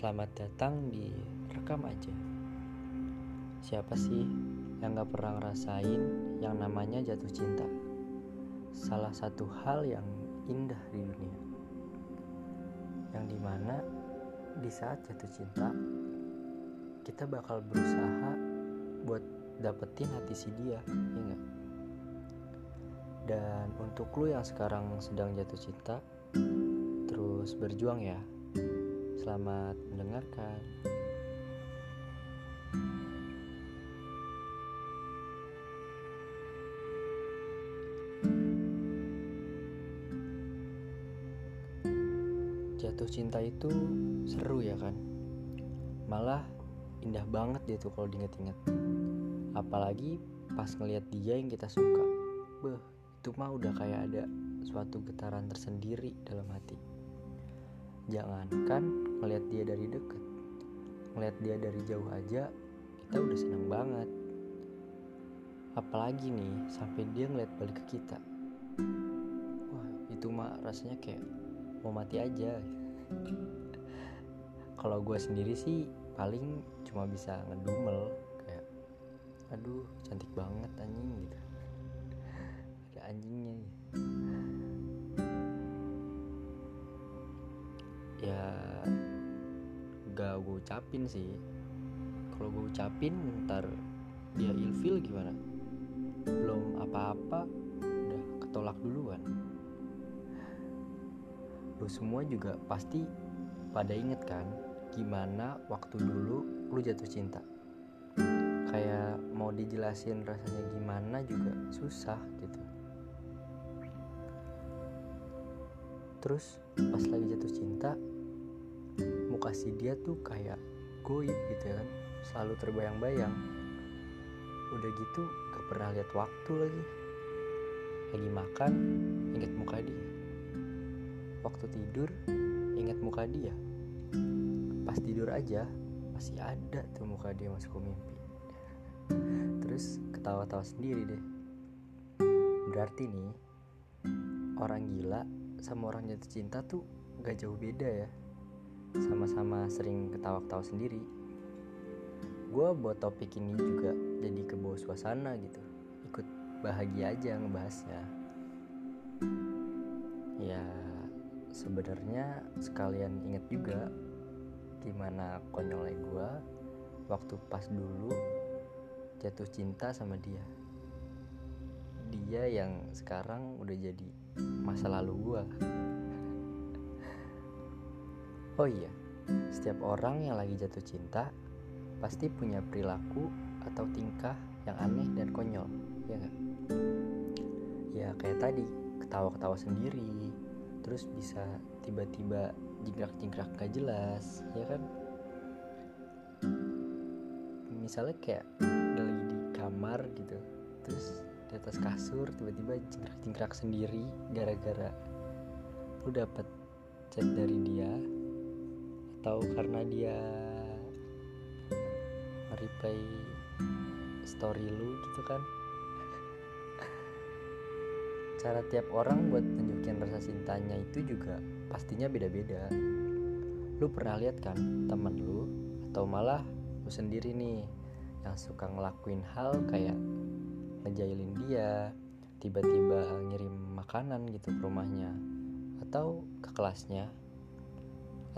Selamat datang di Rekam Aja. Siapa sih yang gak pernah ngerasain yang namanya jatuh cinta? Salah satu hal yang indah di dunia. Yang di mana di saat jatuh cinta Kita bakal berusaha buat dapetin hati si dia, ya? Dan untuk lu yang sekarang sedang jatuh cinta Terus berjuang ya Selamat mendengarkan. Jatuh cinta itu seru ya kan? Malah indah banget dia tuh kalau diinget-inget. Apalagi pas ngeliat dia yang kita suka. Beh, itu mah udah kayak ada suatu getaran tersendiri dalam hati. Jangankan ngeliat dia dari deket Ngeliat dia dari jauh aja Kita udah seneng banget. Apalagi nih Sampai dia ngeliat balik ke kita. Wah itu mah rasanya kayak Mau mati aja. Kalau gue sendiri sih Paling cuma bisa ngedumel Kayak Aduh cantik banget anjing gitu. Ada anjingnya. Ya gak gue ucapin sih. Kalau gue ucapin ntar dia ilfil gimana? Belum apa-apa udah ketolak duluan. Lu semua juga pasti pada inget kan gimana waktu dulu lu jatuh cinta? Kayak mau dijelasin rasanya gimana juga susah gitu. Terus pas lagi jatuh cinta muka si dia tuh kayak goib gitu ya kan. Selalu terbayang-bayang. Udah gitu gak pernah lihat waktu lagi. Lagi makan inget muka dia. Waktu tidur inget muka dia. Pas tidur aja masih ada tuh muka dia masuk ke mimpi. Terus ketawa-tawa sendiri deh. Berarti nih orang gila sama orang jatuh cinta tuh gak jauh beda ya sama-sama sering ketawa-ketawa sendiri. Gue buat topik ini juga jadi ke bawah suasana gitu. Ikut bahagia aja ngebahasnya. Ya sebenarnya sekalian inget juga gimana konyolnya gue waktu pas dulu jatuh cinta sama dia. Dia yang sekarang udah jadi masa lalu gue oh iya setiap orang yang lagi jatuh cinta pasti punya perilaku atau tingkah yang aneh dan konyol ya gak? ya kayak tadi ketawa-ketawa sendiri terus bisa tiba-tiba jingkrak-jingkrak gak jelas ya kan misalnya kayak udah lagi di kamar gitu terus di atas kasur tiba-tiba jingkrak-jingkrak sendiri gara-gara lu dapet chat dari dia atau karena dia reply story lu gitu kan. Cara tiap orang buat tunjukin rasa cintanya itu juga pastinya beda-beda. Lu pernah lihat kan temen lu atau malah lu sendiri nih yang suka ngelakuin hal kayak ngejailin dia tiba-tiba ngirim makanan gitu ke rumahnya atau ke kelasnya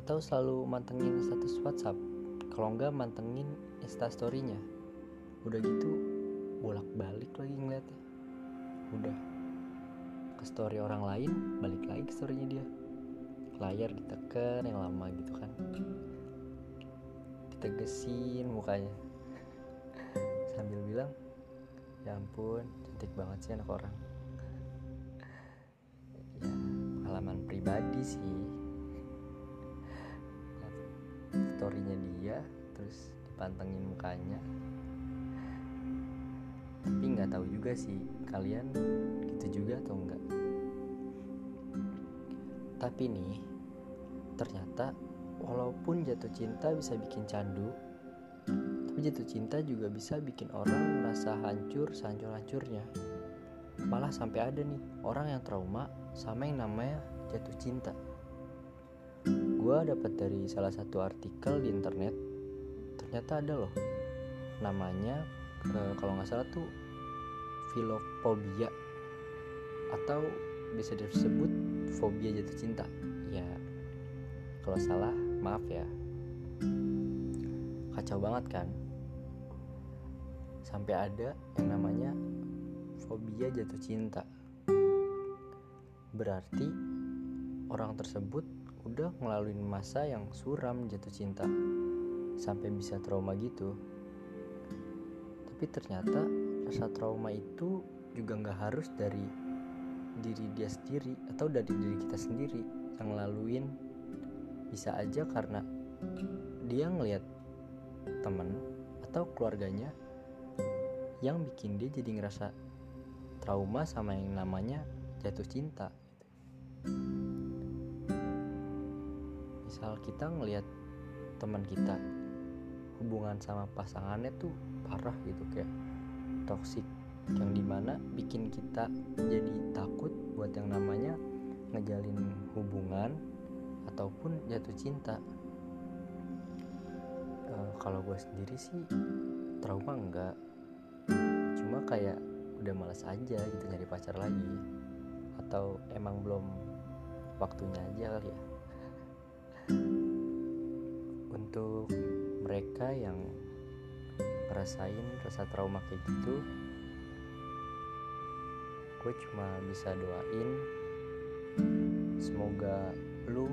atau selalu mantengin status WhatsApp. Kalau enggak mantengin instastorynya. Udah gitu bolak-balik lagi ngeliatnya. Udah. Ke story orang lain balik lagi ke storynya dia. Layar ditekan yang lama gitu kan. Ditegesin mukanya. Sambil bilang ya ampun cantik banget sih anak orang. Ya pengalaman pribadi sih storynya dia terus dipantengin mukanya. Tapi nggak tahu juga sih kalian gitu juga atau enggak tapi nih ternyata walaupun jatuh cinta bisa bikin candu tapi jatuh cinta juga bisa bikin orang merasa hancur sehancur-hancurnya. Malah sampai ada nih orang yang trauma sama yang namanya jatuh cinta gue dapat dari salah satu artikel di internet ternyata ada loh. Namanya uh, kalau nggak salah tuh filofobia atau bisa disebut fobia jatuh cinta. Ya kalau salah maaf ya. Kacau banget kan? Sampai ada yang namanya fobia jatuh cinta. Berarti orang tersebut udah ngelaluin masa yang suram jatuh cinta sampai bisa trauma gitu. Tapi ternyata rasa trauma itu juga nggak harus dari diri dia sendiri atau dari diri kita sendiri yang ngelaluin. Bisa aja karena dia ngelihat temen atau keluarganya yang bikin dia jadi ngerasa trauma sama yang namanya jatuh cinta misal kita ngelihat teman kita hubungan sama pasangannya tuh parah gitu kayak toksik yang di mana bikin kita jadi takut buat yang namanya ngejalin hubungan ataupun jatuh cinta. E, kalau gue sendiri sih trauma enggak. Cuma kayak udah males aja gitu nyari pacar lagi. Atau emang belum waktunya aja kali ya untuk mereka yang ngerasain rasa trauma kayak gitu gue cuma bisa doain semoga lu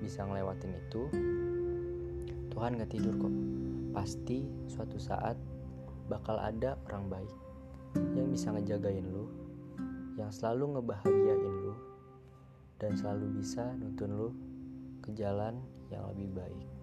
bisa ngelewatin itu. Tuhan gak tidur kok. Pasti suatu saat bakal ada orang baik yang bisa ngejagain lu yang selalu ngebahagiain lu dan selalu bisa nuntun lu ke jalan yang lebih baik